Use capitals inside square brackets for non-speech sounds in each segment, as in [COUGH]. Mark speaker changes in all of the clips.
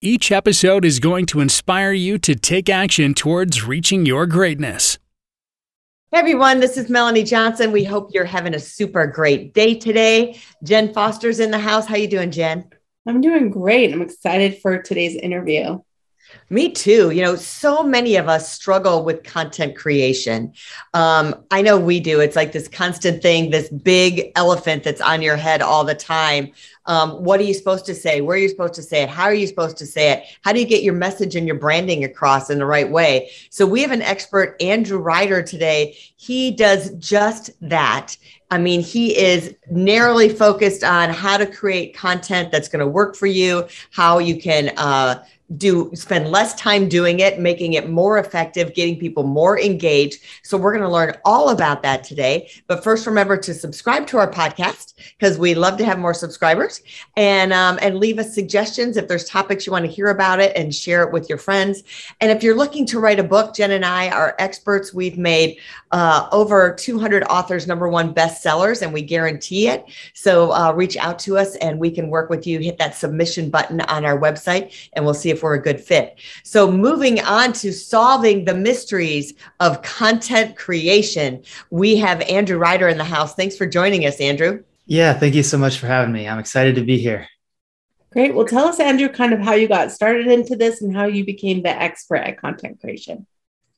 Speaker 1: Each episode is going to inspire you to take action towards reaching your greatness.
Speaker 2: Hey everyone, this is Melanie Johnson. We hope you're having a super great day today. Jen Foster's in the house. How you doing, Jen?
Speaker 3: I'm doing great. I'm excited for today's interview.
Speaker 2: Me too. You know, so many of us struggle with content creation. Um, I know we do. It's like this constant thing, this big elephant that's on your head all the time. Um, what are you supposed to say? Where are you supposed to say it? How are you supposed to say it? How do you get your message and your branding across in the right way? So we have an expert, Andrew Ryder, today. He does just that. I mean, he is narrowly focused on how to create content that's going to work for you, how you can uh, do spend less time doing it, making it more effective, getting people more engaged. So we're going to learn all about that today. But first, remember to subscribe to our podcast because we love to have more subscribers and um, and leave us suggestions if there's topics you want to hear about it and share it with your friends. And if you're looking to write a book, Jen and I are experts. We've made uh, over 200 authors number one bestsellers, and we guarantee it. So uh, reach out to us and we can work with you. Hit that submission button on our website, and we'll see if we're a good fit. So, moving on to solving the mysteries of content creation, we have Andrew Ryder in the house. Thanks for joining us, Andrew.
Speaker 4: Yeah, thank you so much for having me. I'm excited to be here.
Speaker 3: Great. Well, tell us, Andrew, kind of how you got started into this and how you became the expert at content creation.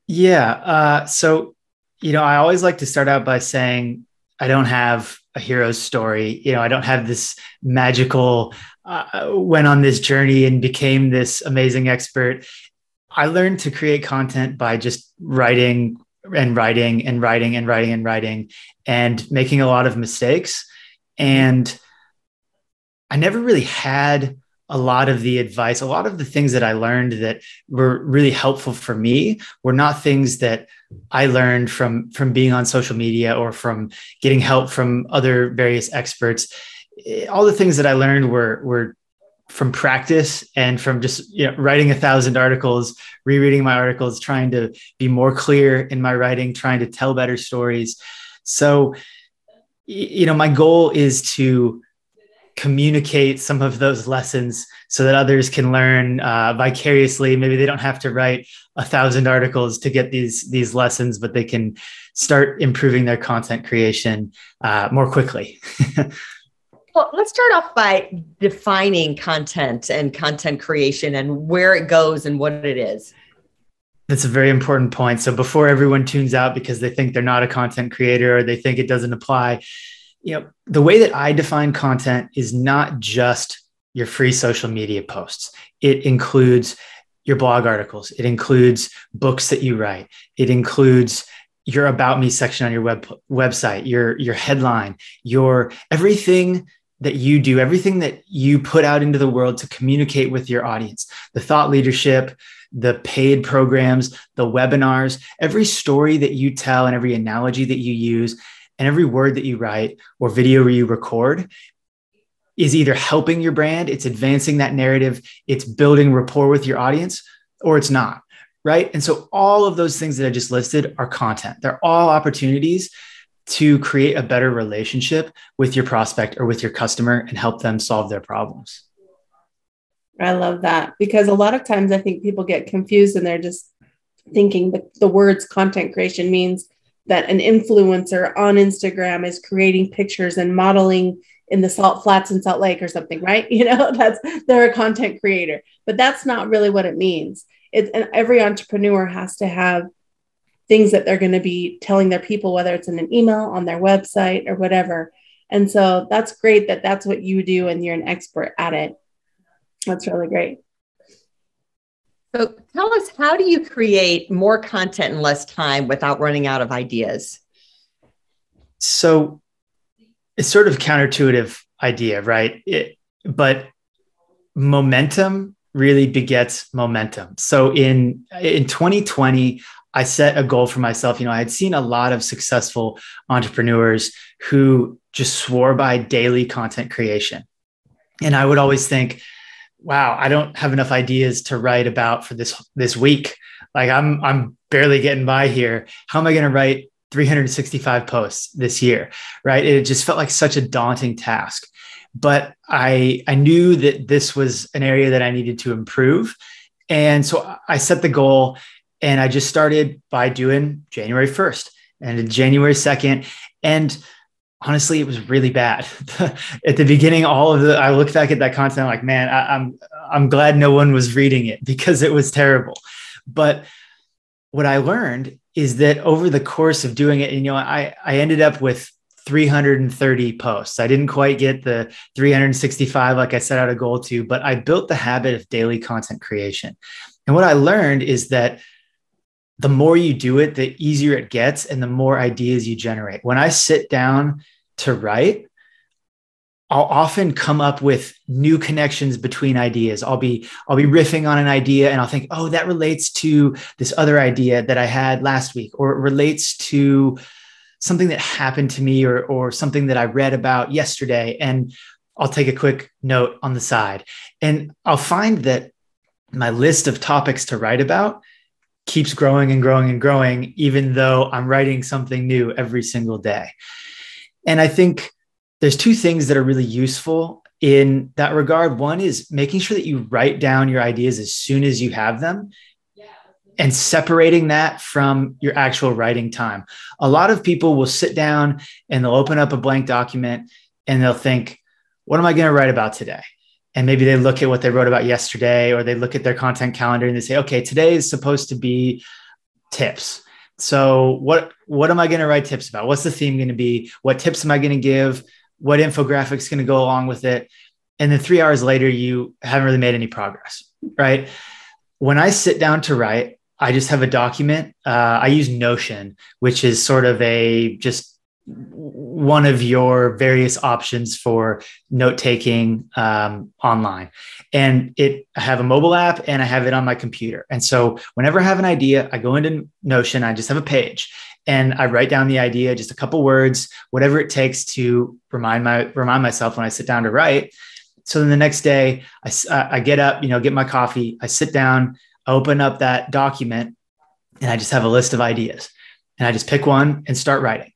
Speaker 4: Yeah. Uh, so, you know, I always like to start out by saying I don't have a hero's story. You know, I don't have this magical uh, went on this journey and became this amazing expert. I learned to create content by just writing and writing and writing and writing and writing and making a lot of mistakes. And I never really had a lot of the advice, a lot of the things that I learned that were really helpful for me were not things that I learned from from being on social media or from getting help from other various experts. Eh, all the things that I learned were were from practice and from just you know, writing a thousand articles, rereading my articles, trying to be more clear in my writing, trying to tell better stories. So, you know, my goal is to communicate some of those lessons so that others can learn uh, vicariously. Maybe they don't have to write a thousand articles to get these these lessons, but they can start improving their content creation uh, more quickly. [LAUGHS]
Speaker 2: Well, let's start off by defining content and content creation and where it goes and what it is.
Speaker 4: That's a very important point. So before everyone tunes out because they think they're not a content creator or they think it doesn't apply, you know, the way that I define content is not just your free social media posts. It includes your blog articles. It includes books that you write. It includes your about me section on your web website, your your headline, your everything that you do, everything that you put out into the world to communicate with your audience, the thought leadership, the paid programs, the webinars, every story that you tell and every analogy that you use and every word that you write or video you record is either helping your brand, it's advancing that narrative, it's building rapport with your audience, or it's not. Right. And so all of those things that I just listed are content. They're all opportunities to create a better relationship with your prospect or with your customer and help them solve their problems.
Speaker 3: I love that because a lot of times I think people get confused and they're just thinking that the words content creation means that an influencer on Instagram is creating pictures and modeling in the salt flats in Salt Lake or something, right? [LAUGHS] You know, that's they're a content creator, but that's not really what it means. It, and every entrepreneur has to have things that they're going to be telling their people, whether it's in an email, on their website, or whatever. And so that's great that that's what you do and you're an expert at it. That's really great.
Speaker 2: So tell us, how do you create more content in less time without running out of ideas?
Speaker 4: So it's sort of counterintuitive idea, right? It, but momentum really begets momentum. So in in 2020, I set a goal for myself. You know, I had seen a lot of successful entrepreneurs who just swore by daily content creation. And I would always think, wow, I don't have enough ideas to write about for this this week. Like I'm I'm barely getting by here. How am I going to write 365 posts this year? Right? It just felt like such a daunting task. But I I knew that this was an area that I needed to improve. And so I set the goal and I just started by doing January 1st and January 2nd. And honestly, it was really bad. [LAUGHS] at the beginning, all of the I look back at that content, I'm like, man, I, I'm I'm glad no one was reading it [LAUGHS] because it was terrible. But what I learned is that over the course of doing it, you know, I I ended up with 330 posts. I didn't quite get the 365 like I set out a goal to, but I built the habit of daily content creation. And what I learned is that the more you do it, the easier it gets and the more ideas you generate. When I sit down to write, I'll often come up with new connections between ideas. I'll be I'll be riffing on an idea and I'll think, "Oh, that relates to this other idea that I had last week or it relates to something that happened to me or or something that I read about yesterday." And I'll take a quick note on the side. And I'll find that my list of topics to write about keeps growing and growing and growing, even though I'm writing something new every single day. And I think there's two things that are really useful in that regard. One is making sure that you write down your ideas as soon as you have them and separating that from your actual writing time. A lot of people will sit down and they'll open up a blank document and they'll think, what am I going to write about today? And maybe they look at what they wrote about yesterday or they look at their content calendar and they say okay today is supposed to be tips. So what what am i going to write tips about? What's the theme going to be? What tips am i going to give? What infographics going to go along with it? And then three hours later you haven't really made any progress right? When i sit down to write i just have a document uh, i use notion which is sort of a just one of your various options for note taking um, online. And it I have a mobile app and I have it on my computer. And so whenever I have an idea, I go into Notion, I just have a page and I write down the idea, just a couple words, whatever it takes to remind my remind myself when I sit down to write. So then the next day, I, I get up, you know, get my coffee, I sit down, I open up that document, and I just have a list of ideas, and I just pick one and start writing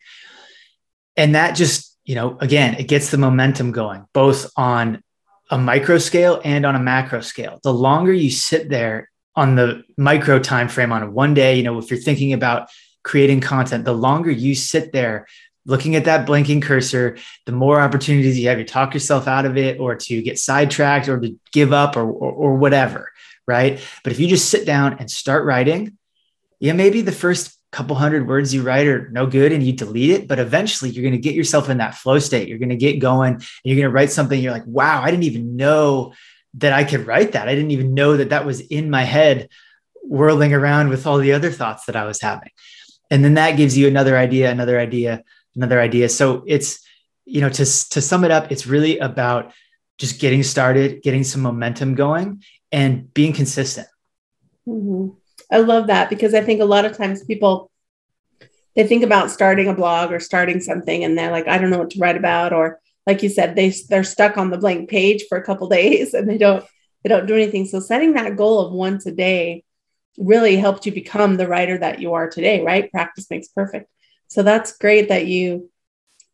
Speaker 4: and that just you know again it gets the momentum going both on a micro scale and on a macro scale. The longer you sit there on the micro time frame on one day you know if you're thinking about creating content the longer you sit there looking at that blinking cursor the more opportunities you have to talk yourself out of it or to get sidetracked or to give up or, or, or whatever right? But if you just sit down and start writing yeah maybe the first couple hundred words you write are no good and you delete it but eventually you're going to get yourself in that flow state. You're going to get going and you're going to write something you're like wow i didn't even know that i could write that. I didn't even know that that was in my head whirling around with all the other thoughts that i was having. And then that gives you another idea another idea another idea. So it's you know to to sum it up it's really about just getting started getting some momentum going and being consistent.
Speaker 3: Mm-hmm. I love that because I think a lot of times people they think about starting a blog or starting something and they're like, I don't know what to write about, or like you said, they they're stuck on the blank page for a couple [LAUGHS] days and they don't they don't do anything. So setting that goal of once a day really helped you become the writer that you are today, right? Practice makes perfect. So that's great that you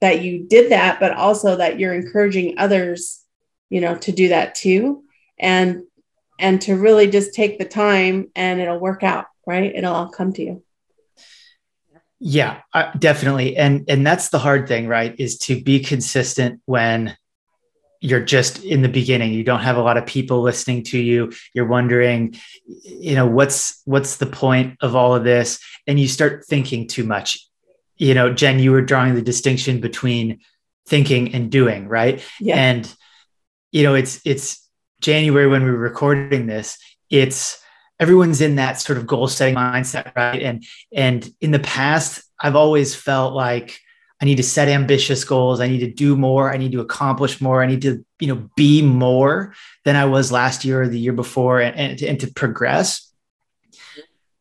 Speaker 3: that you did that, but also that you're encouraging others, you know, to do that too. And and to really just take the time and it'll work out, right? It'll all come to you.
Speaker 4: Yeah, uh, definitely. And and that's the hard thing, right? Is to be consistent when you're just in the beginning you don't have a lot of people listening to you you're wondering you know what's what's the point of all of this and you start thinking too much you know jen you were drawing the distinction between thinking and doing right yeah. and you know it's it's January when we were recording this, it's everyone's in that sort of goal setting mindset, right? And and in the past, I've always felt like I need to set ambitious goals. I need to do more. I need to accomplish more. I need to you know be more than I was last year or the year before and, and, and to progress.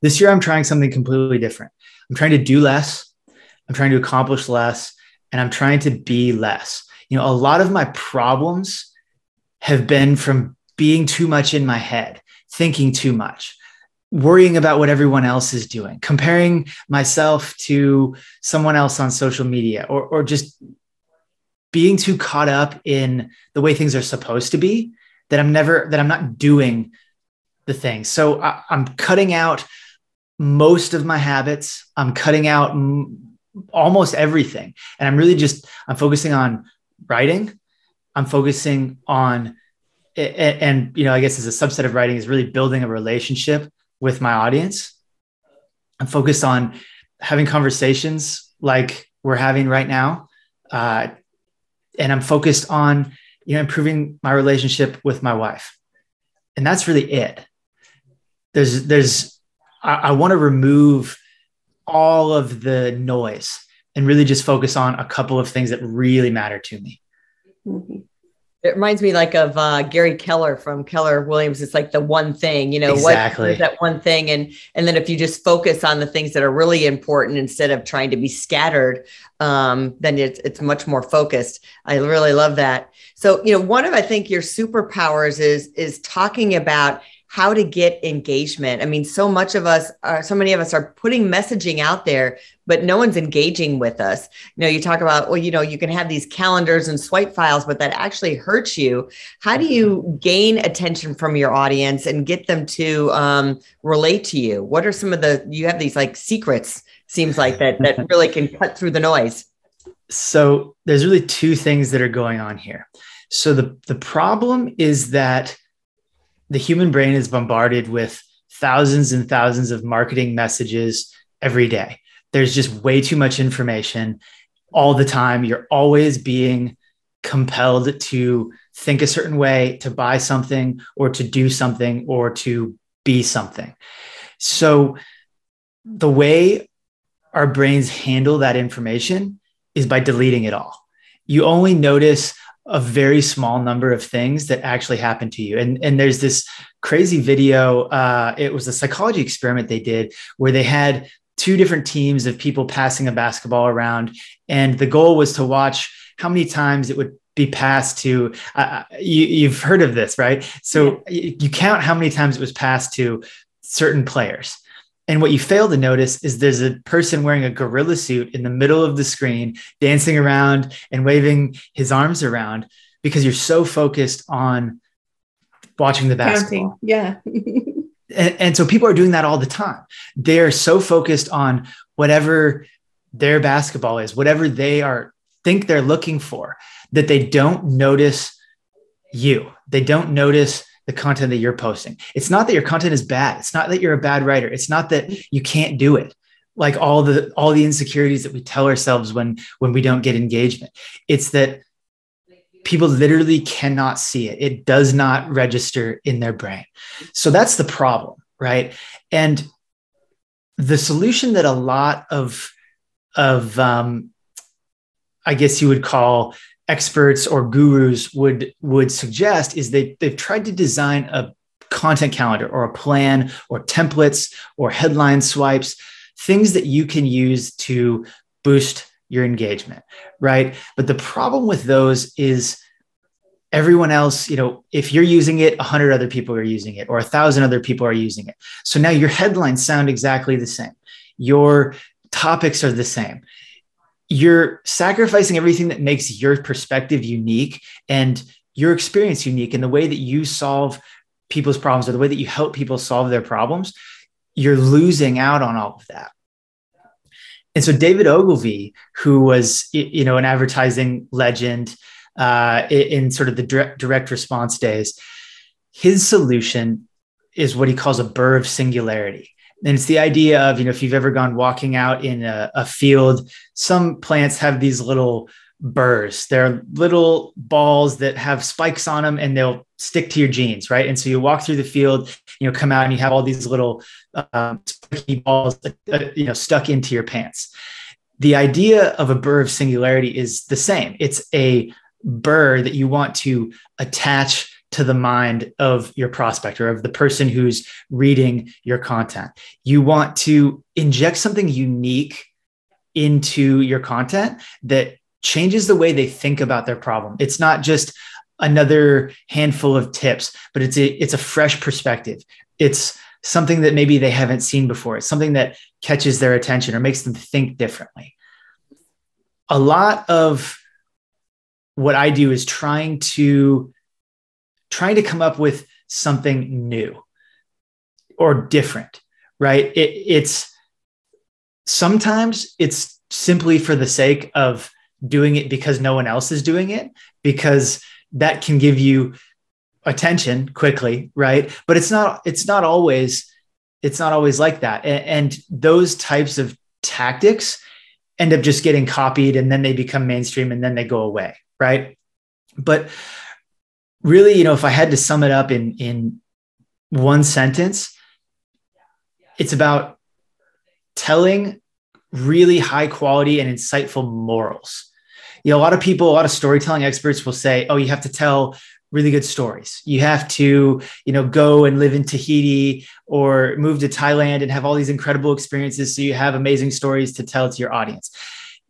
Speaker 4: This year I'm trying something completely different. I'm trying to do less. I'm trying to accomplish less and I'm trying to be less. You know, a lot of my problems have been from being too much in my head, thinking too much, worrying about what everyone else is doing, comparing myself to someone else on social media, or, or just being too caught up in the way things are supposed to be that I'm never, that I'm not doing the thing. So I, am cutting out most of my habits. I'm cutting out m- almost everything. And I'm really just, I'm focusing on writing. I'm focusing on, and, you know, I guess as a subset of writing is really building a relationship with my audience. I'm focused on having conversations like we're having right now. Uh, and I'm focused on, you know, improving my relationship with my wife. And that's really it. There's, there's, I, I want to remove all of the noise and really just focus on a couple of things that really matter to me.
Speaker 2: Mm-hmm. It reminds me like of uh, Gary Keller from Keller Williams. It's like the one thing, you know,
Speaker 4: exactly.
Speaker 2: what that one thing, and and then if you just focus on the things that are really important instead of trying to be scattered, um, then it's it's much more focused. I really love that. So you know, one of I think your superpowers is is talking about how to get engagement. I mean, so much of us, are, so many of us are putting messaging out there, but no one's engaging with us. You know, you talk about, well, you know, you can have these calendars and swipe files, but that actually hurts you. How do you gain attention from your audience and get them to um, relate to you? What are some of the, you have these like secrets, seems like that, that [LAUGHS] really can cut through the noise.
Speaker 4: So there's really two things that are going on here. So the, the problem is that the human brain is bombarded with thousands and thousands of marketing messages every day. There's just way too much information all the time. You're always being compelled to think a certain way, to buy something, or to do something, or to be something. So, the way our brains handle that information is by deleting it all. You only notice a very small number of things that actually happen to you. And, and there's this crazy video. Uh, it was a psychology experiment they did where they had two different teams of people passing a basketball around. And the goal was to watch how many times it would be passed to uh, you, have heard of this right so yeah. you count how many times it was passed to certain players and what you fail to notice is there's a person wearing a gorilla suit in the middle of the screen, dancing around and waving his arms around because you're so focused on watching the basketball.
Speaker 3: Counting. Yeah.
Speaker 4: and, and so people are doing that all the time. They're so focused on whatever their basketball is, whatever they are think they're looking for, that they don't notice you. They don't notice the content that you're posting. It's not that your content is bad. It's not that you're a bad writer. It's not that you can't do it. Like all the all the insecurities that we tell ourselves when when we don't get engagement. It's that people literally cannot see it. It does not register in their brain. So that's the problem, right? And the solution that a lot of of um, I guess you would call experts or gurus would would suggest is they they've tried to design a content calendar or a plan or templates or headline swipes things that you can use to boost your engagement right? But the problem with those is everyone else you know if you're using it 100 other people are using it or 1000 other people are using it. So now your headlines sound exactly the same. Your topics are the same you're sacrificing everything that makes your perspective unique and your experience unique and the way that you solve people's problems or the way that you help people solve their problems you're losing out on all of that. And so david ogilvy who was you know an advertising legend uh, in sort of the direct, direct response days his solution is what he calls a burr of singularity and it's the idea of you know if you've ever gone walking out in a, a field some plants have these little burrs. They're little balls that have spikes on them and they'll stick to your jeans right? And so you walk through the field you know come out and you have all these little um, spiky balls uh, you know stuck into your pants. The idea of a burr of singularity is the same. It's a burr that you want to attach to the mind of your prospect or of the person who's reading your content. You want to inject something unique into your content that changes the way they think about their problem. It's not just another handful of tips, but it's a, it's a fresh perspective. It's something that maybe they haven't seen before. It's something that catches their attention or makes them think differently. A lot of what I do is trying to trying to come up with something new or different, right? It, it's sometimes it's simply for the sake of doing it because no one else is doing it, because that can give you attention quickly, right? But it's not, it's not always, it's not always like that. And, and those types of tactics end up just getting copied and then they become mainstream and then they go away, right? But really, you know, if I had to sum it up in in one sentence, it's about telling really high quality and insightful morals. You know, a lot of people, a lot of storytelling experts will say, "Oh, you have to tell really good stories. You have to, you know, go and live in Tahiti or move to Thailand and have all these incredible experiences so you have amazing stories to tell to your audience."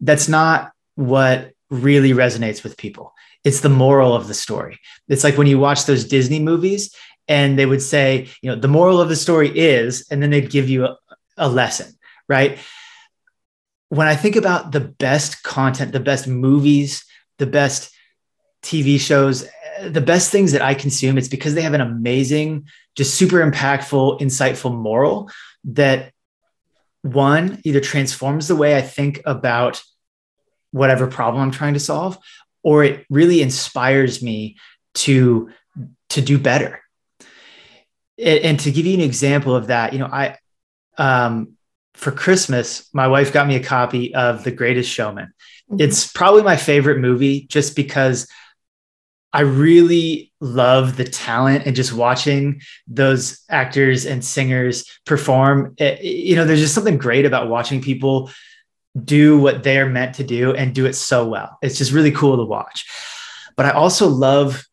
Speaker 4: That's not what really resonates with people it's the moral of the story. It's like when you watch those Disney movies and they would say, you know, the moral of the story is, and then they'd give you a, a lesson, right? When I think about the best content, the best movies, the best TV shows, the best things that I consume, it's because they have an amazing, just super impactful, insightful moral that one either transforms the way I think about whatever problem I'm trying to solve, or it really inspires me to to do better and, and to give you an example of that you know i um, for christmas my wife got me a copy of the greatest showman mm-hmm. it's probably my favorite movie just because I really love the talent and just watching those actors and singers perform. You know, there's just something great about watching people do what they're meant to do and do it so well. It's just really cool to watch. But I also love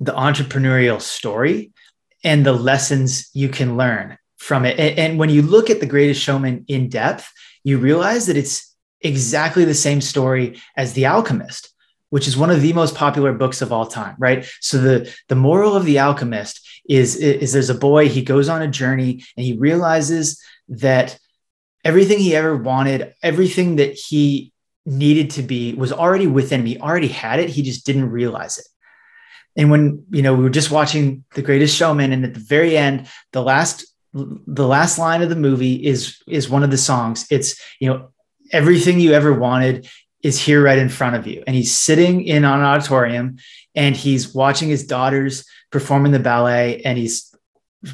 Speaker 4: the entrepreneurial story and the lessons you can learn from it. And, and when you look at The Greatest Showman in depth, you realize that it's exactly the same story as The Alchemist, which is one of the most popular books of all time, right? So the the moral of The Alchemist is is there's a boy he goes on a journey and he realizes that everything he ever wanted, everything that he needed to be was already within him. He already had it. He just didn't realize it. And when, you know, we were just watching The Greatest Showman and at the very end, the last the last line of the movie is is one of the songs. It's, you know, everything you ever wanted is here right in front of you. And he's sitting in an auditorium and he's watching his daughters performing the ballet and he's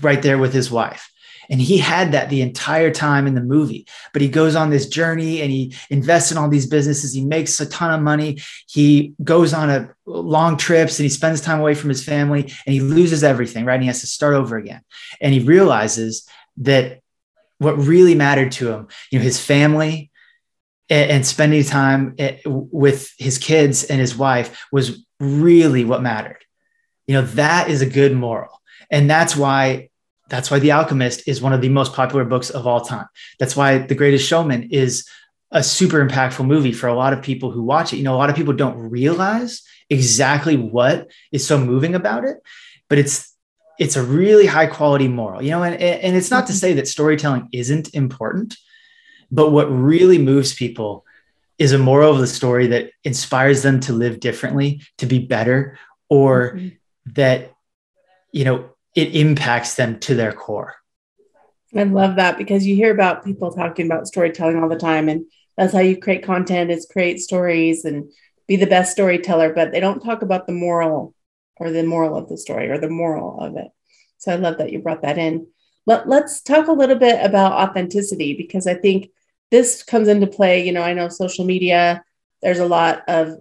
Speaker 4: right there with his wife. And he had that the entire time in the movie. But he goes on this journey and he invests in all these businesses. He makes a ton of money. He goes on a long trips and he spends time away from his family and he loses everything, right? And he has to start over again. And he realizes that what really mattered to him, you know, his family and, spending time with his kids and his wife was really what mattered. You know, that is a good moral. And that's why that's why The Alchemist is one of the most popular books of all time. That's why The Greatest Showman is a super impactful movie for a lot of people who watch it. You know, a lot of people don't realize exactly what is so moving about it, but it's it's a really high quality moral. You know, and and it's not to say that storytelling isn't important, but what really moves people is a moral of the story that inspires them to live differently, to be better, or mm-hmm. that you know it impacts them to their core.
Speaker 3: I love that because you hear about people talking about storytelling all the time, and that's how you create content is create stories and be the best storyteller, but they don't talk about the moral or the moral of the story or the moral of it. So I love that you brought that in. But let's talk a little bit about authenticity because I think this comes into play. You know, I know social media, there's a lot of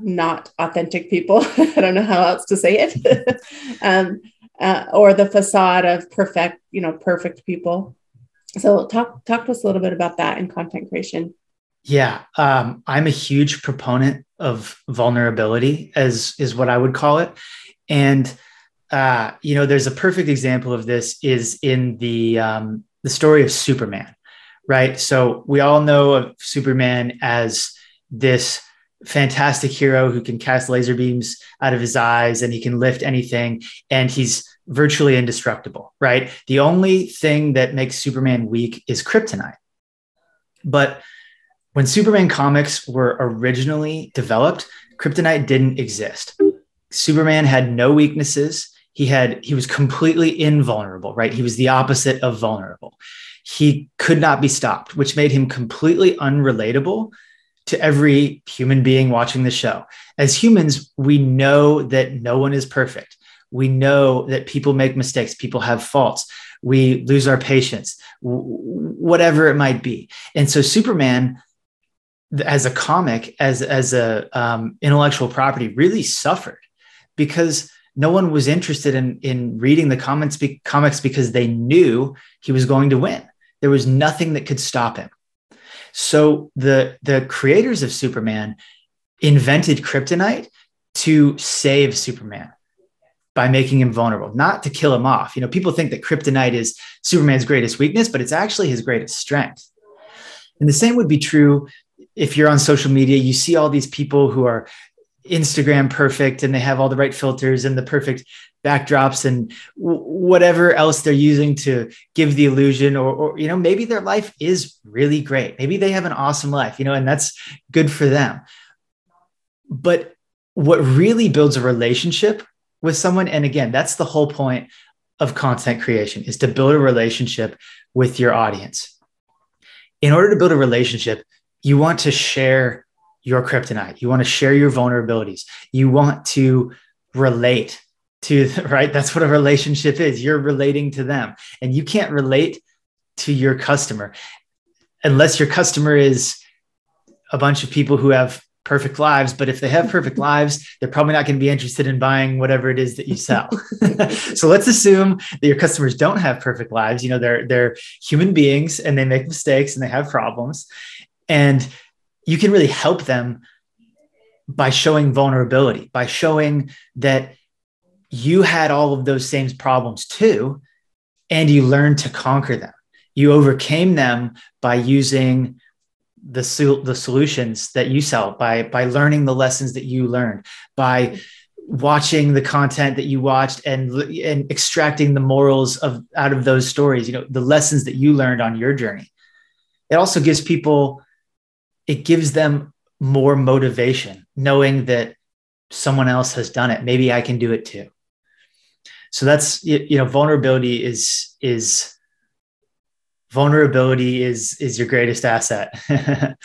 Speaker 3: not authentic people. [LAUGHS] I don't know how else to say it. [LAUGHS] um, uh, or the facade of perfect, you know, perfect people. So talk talk to us a little bit about that in content creation.
Speaker 4: Yeah, um, I'm a huge proponent of vulnerability, as is what I would call it, and uh, you know, there's a perfect example of this is in the um, the story of Superman, right? So we all know of Superman as this fantastic hero who can cast laser beams out of his eyes and he can lift anything and he's virtually indestructible, right? The only thing that makes Superman weak is kryptonite. But when Superman comics were originally developed, kryptonite didn't exist. Superman had no weaknesses. He had he was completely invulnerable, right? He was the opposite of vulnerable. He could not be stopped, which made him completely unrelatable to every human being watching the show. As humans, we know that no one is perfect. We know that people make mistakes, people have faults, we lose our patience, whatever it might be. And so, Superman, as a comic, as as a um, intellectual property, really suffered because no one was interested in in reading the be- comics because they knew he was going to win. There was nothing that could stop him. So the the creators of Superman invented kryptonite to save Superman by making him vulnerable, not to kill him off. You know, people think that kryptonite is Superman's greatest weakness, but it's actually his greatest strength. And the same would be true if you're on social media, you see all these people who are Instagram perfect and they have all the right filters and the perfect backdrops and w- whatever else they're using to give the illusion or, or you know maybe their life is really great. Maybe they have an awesome life you know and that's good for them. But what really builds a relationship with someone and again that's the whole point of content creation is to build a relationship with your audience. In order to build a relationship you want to share your kryptonite. You want to share your vulnerabilities. You want to relate to [LAUGHS] right? That's what a relationship is. You're relating to them. And you can't relate to your customer unless your customer is a bunch of people who have perfect lives. But if they have perfect [LAUGHS] lives they're probably not going to be interested in buying whatever it is that you sell. [LAUGHS] So let's assume that your customers don't have perfect lives. You know they're they're human beings and they make mistakes and they have problems. And you can really help them by showing vulnerability by showing that you had all of those same problems too, and you learned to conquer them. You overcame them by using the, the solutions that you sell, by, by learning the lessons that you learned, by watching the content that you watched and, and extracting the morals of out of those stories, you know, the lessons that you learned on your journey. It also gives people, it gives them more motivation knowing that someone else has done it. Maybe I can do it too. So that's you know vulnerability is is vulnerability is is your greatest asset. [LAUGHS]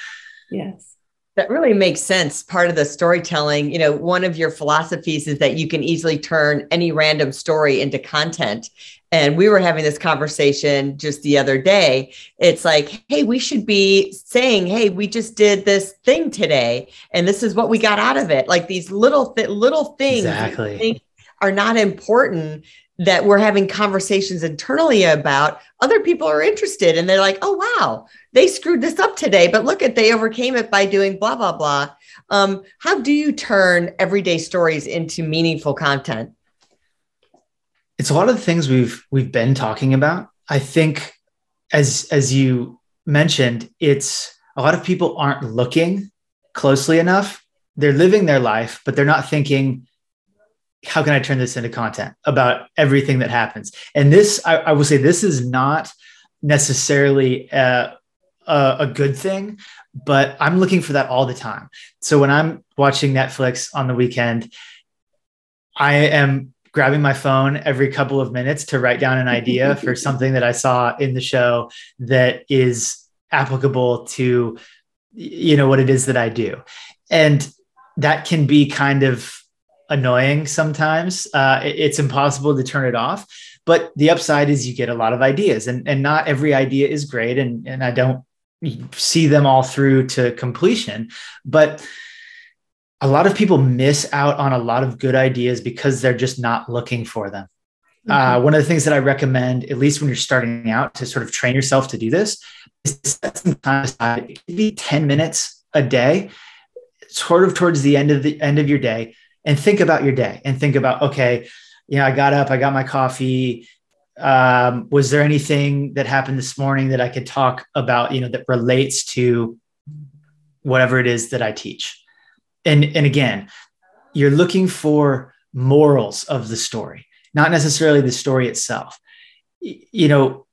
Speaker 3: Yes.
Speaker 2: That really makes sense. Part of the storytelling you know one of your philosophies is that you can easily turn any random story into content and we were having this conversation just the other day. It's like hey we should be saying hey we just did this thing today and this is what we got out of it. Like these little th- little things
Speaker 4: exactly.
Speaker 2: are not important that we're having conversations internally about other people are interested and they're like oh wow they screwed this up today but look at they overcame it by doing blah blah blah. Um, how do you turn everyday stories into meaningful content
Speaker 4: it's a lot of the things we've we've been talking about i think as as you mentioned it's a lot of people aren't looking closely enough they're living their life but they're not thinking how can I turn this into content about everything that happens? And this, I, I will say, this is not necessarily a, a, a, good thing, but I'm looking for that all the time. So when I'm watching Netflix on the weekend, I am grabbing my phone every couple of minutes to write down an [LAUGHS] idea for something that I saw in the show that is applicable to you know what it is that I do. And that can be kind of annoying sometimes. Uh, it's impossible to turn it off. But the upside is you get a lot of ideas, and, and not every idea is great. And, and I don't see them all through to completion. But a lot of people miss out on a lot of good ideas because they're just not looking for them. Uh, mm-hmm. Uh, one of the things that I recommend, at least when you're starting out, to sort of train yourself to do this, is to set some time aside. It could be 10 minutes a day, sort of towards the end of the end of your day, and think about your day and think about, okay, you know, I got up, I got my coffee. Um, was there anything that happened this morning that I could talk about, you know, that relates to whatever it is that I teach? And and again, you're looking for morals of the story, not necessarily the story itself. You know,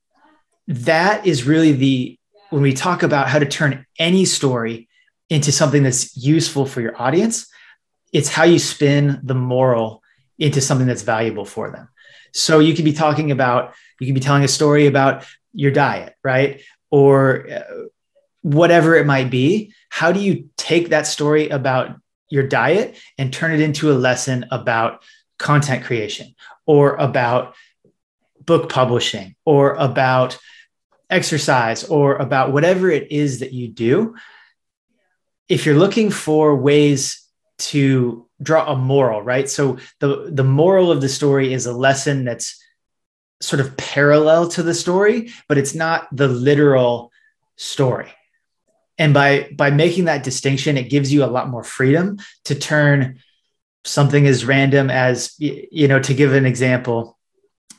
Speaker 4: that is really the when we talk about how to turn any story into something that's useful for your audience, it's how you spin the moral into something that's valuable for them. So you could be talking about, you could be telling a story about your diet, right? Or uh, whatever it might be. How do you take that story about your diet and turn it into a lesson about content creation or about book publishing or about exercise or about whatever it is that you do. If you're looking for ways to draw a moral right? So the the moral of the story is a lesson that's sort of parallel to the story but it's not the literal story and by by making that distinction it gives you a lot more freedom to turn something as random as you know to give an example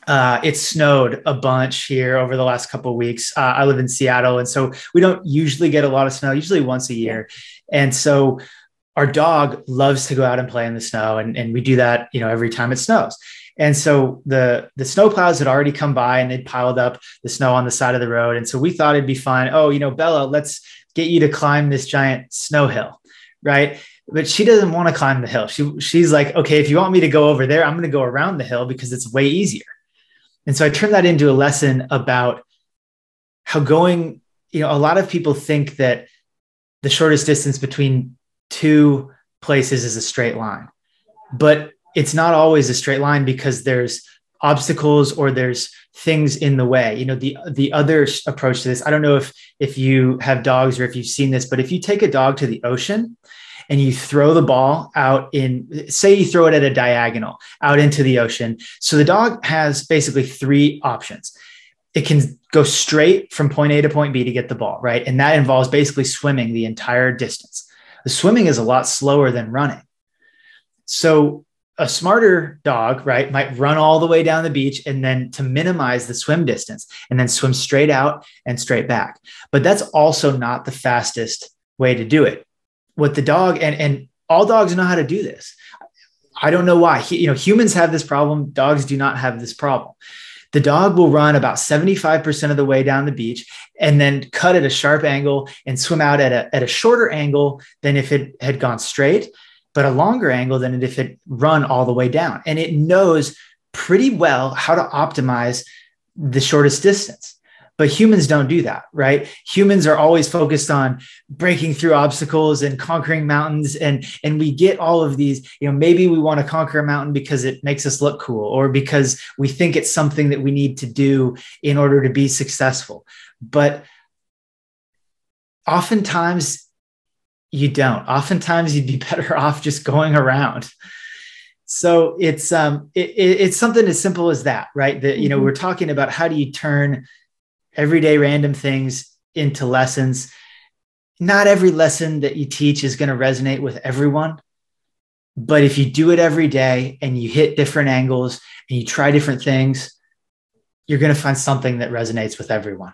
Speaker 4: uh, it snowed a bunch here over the last couple of weeks. Uh, I live in Seattle, and so we don't usually get a lot of snow, usually once a year. And so our dog loves to go out and play in the snow, and, and we do that, you know, every time it snows. And so the the snow plows had already come by and they'd piled up the snow on the side of the road. And so we thought it'd be fun. Oh, you know, Bella, let's get you to climb this giant snow hill, right? But she doesn't want to climb the hill. She she's like, okay, if you want me to go over there, I'm going to go around the hill because it's way easier. And so I turned that into a lesson about how going, you know, a lot of people think that the shortest distance between two places is a straight line, but it's not always a straight line because there's obstacles or there's things in the way you know the the other approach to this i don't know if if you have dogs or if you've seen this but if you take a dog to the ocean and you throw the ball out in, say, you throw it at a diagonal out into the ocean. So the dog has basically three options. It can go straight from point A to point B to get the ball, right? And that involves basically swimming the entire distance. The swimming is a lot slower than running. So a smarter dog, right, might run all the way down the beach and then to minimize the swim distance and then swim straight out and straight back. But that's also not the fastest way to do it what the dog and and all dogs know how to do this. I don't know why. He, you know, humans have this problem. Dogs do not have this problem. The dog will run about 75% of the way down the beach and then cut at a sharp angle and swim out at a, at a shorter angle than if it had gone straight, but a longer angle than if it run all the way down. And it knows pretty well how to optimize the shortest distance. But humans don't do that right? Humans are always focused on breaking through obstacles and conquering mountains. And and we get all of these you know maybe we want to conquer a mountain because it makes us look cool or because we think it's something that we need to do in order to be successful. But oftentimes you don't oftentimes you'd be [LAUGHS] better off just going around so it's um it, it's something as simple as that right that you know mm-hmm. we're talking about how do you turn everyday random things into lessons. Not every lesson that you teach is going to resonate with everyone. But if you do it every day and you hit different angles and you try different things, you're going to find something that resonates with everyone.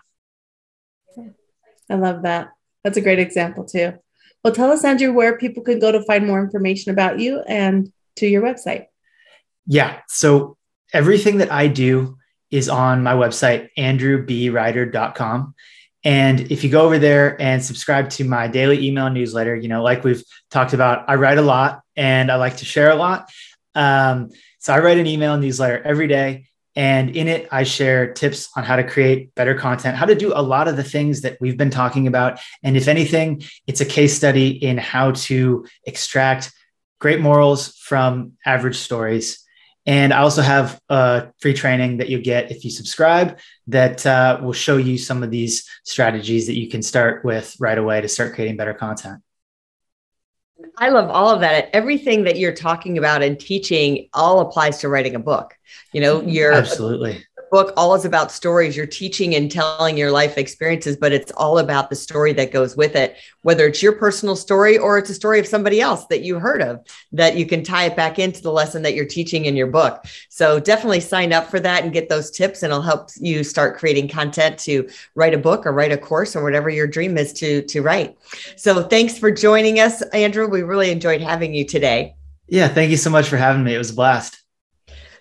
Speaker 3: I love that. That's a great example, too. Well, tell us, Andrew, where people can go to find more information about you and to your website.
Speaker 4: Yeah. So everything that I do is on my website, andrewbryder.com. And if you go over there and subscribe to my daily email newsletter, you know, like we've talked about, I write a lot and I like to share a lot. Um, so I write an email newsletter every day. And in it, I share tips on how to create better content, how to do a lot of the things that we've been talking about. And if anything, it's a case study in how to extract great morals from average stories and I also have a free training that you get if you subscribe that uh, will show you some of these strategies that you can start with right away to start creating better content.
Speaker 2: I love all of that. Everything that you're talking about and teaching all applies to writing a book. You know, you're
Speaker 4: absolutely
Speaker 2: book all is about stories. You're teaching and telling your life experiences, but it's all about the story that goes with it, whether it's your personal story or it's a story of somebody else that you heard of that you can tie it back into the lesson that you're teaching in your book. So definitely sign up for that and get those tips, and it'll help you start creating content to write a book or write a course or whatever your dream is to, to write. So thanks for joining us, Andrew. We really enjoyed having you today.
Speaker 4: Yeah, thank you so much for having me. It was a blast.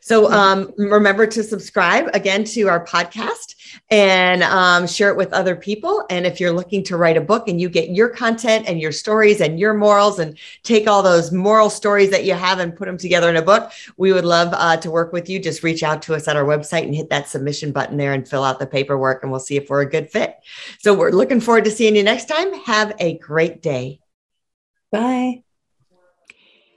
Speaker 2: So um, remember to subscribe again to our podcast and um, share it with other people. And if you're looking to write a book and you get your content and your stories and your morals and take all those moral stories that you have and put them together in a book, we would love uh, to work with you. Just reach out to us at our website and hit that submission button there and fill out the paperwork, and we'll see if we're a good fit. So we're looking forward to seeing you next time. Have a great day.
Speaker 3: Bye.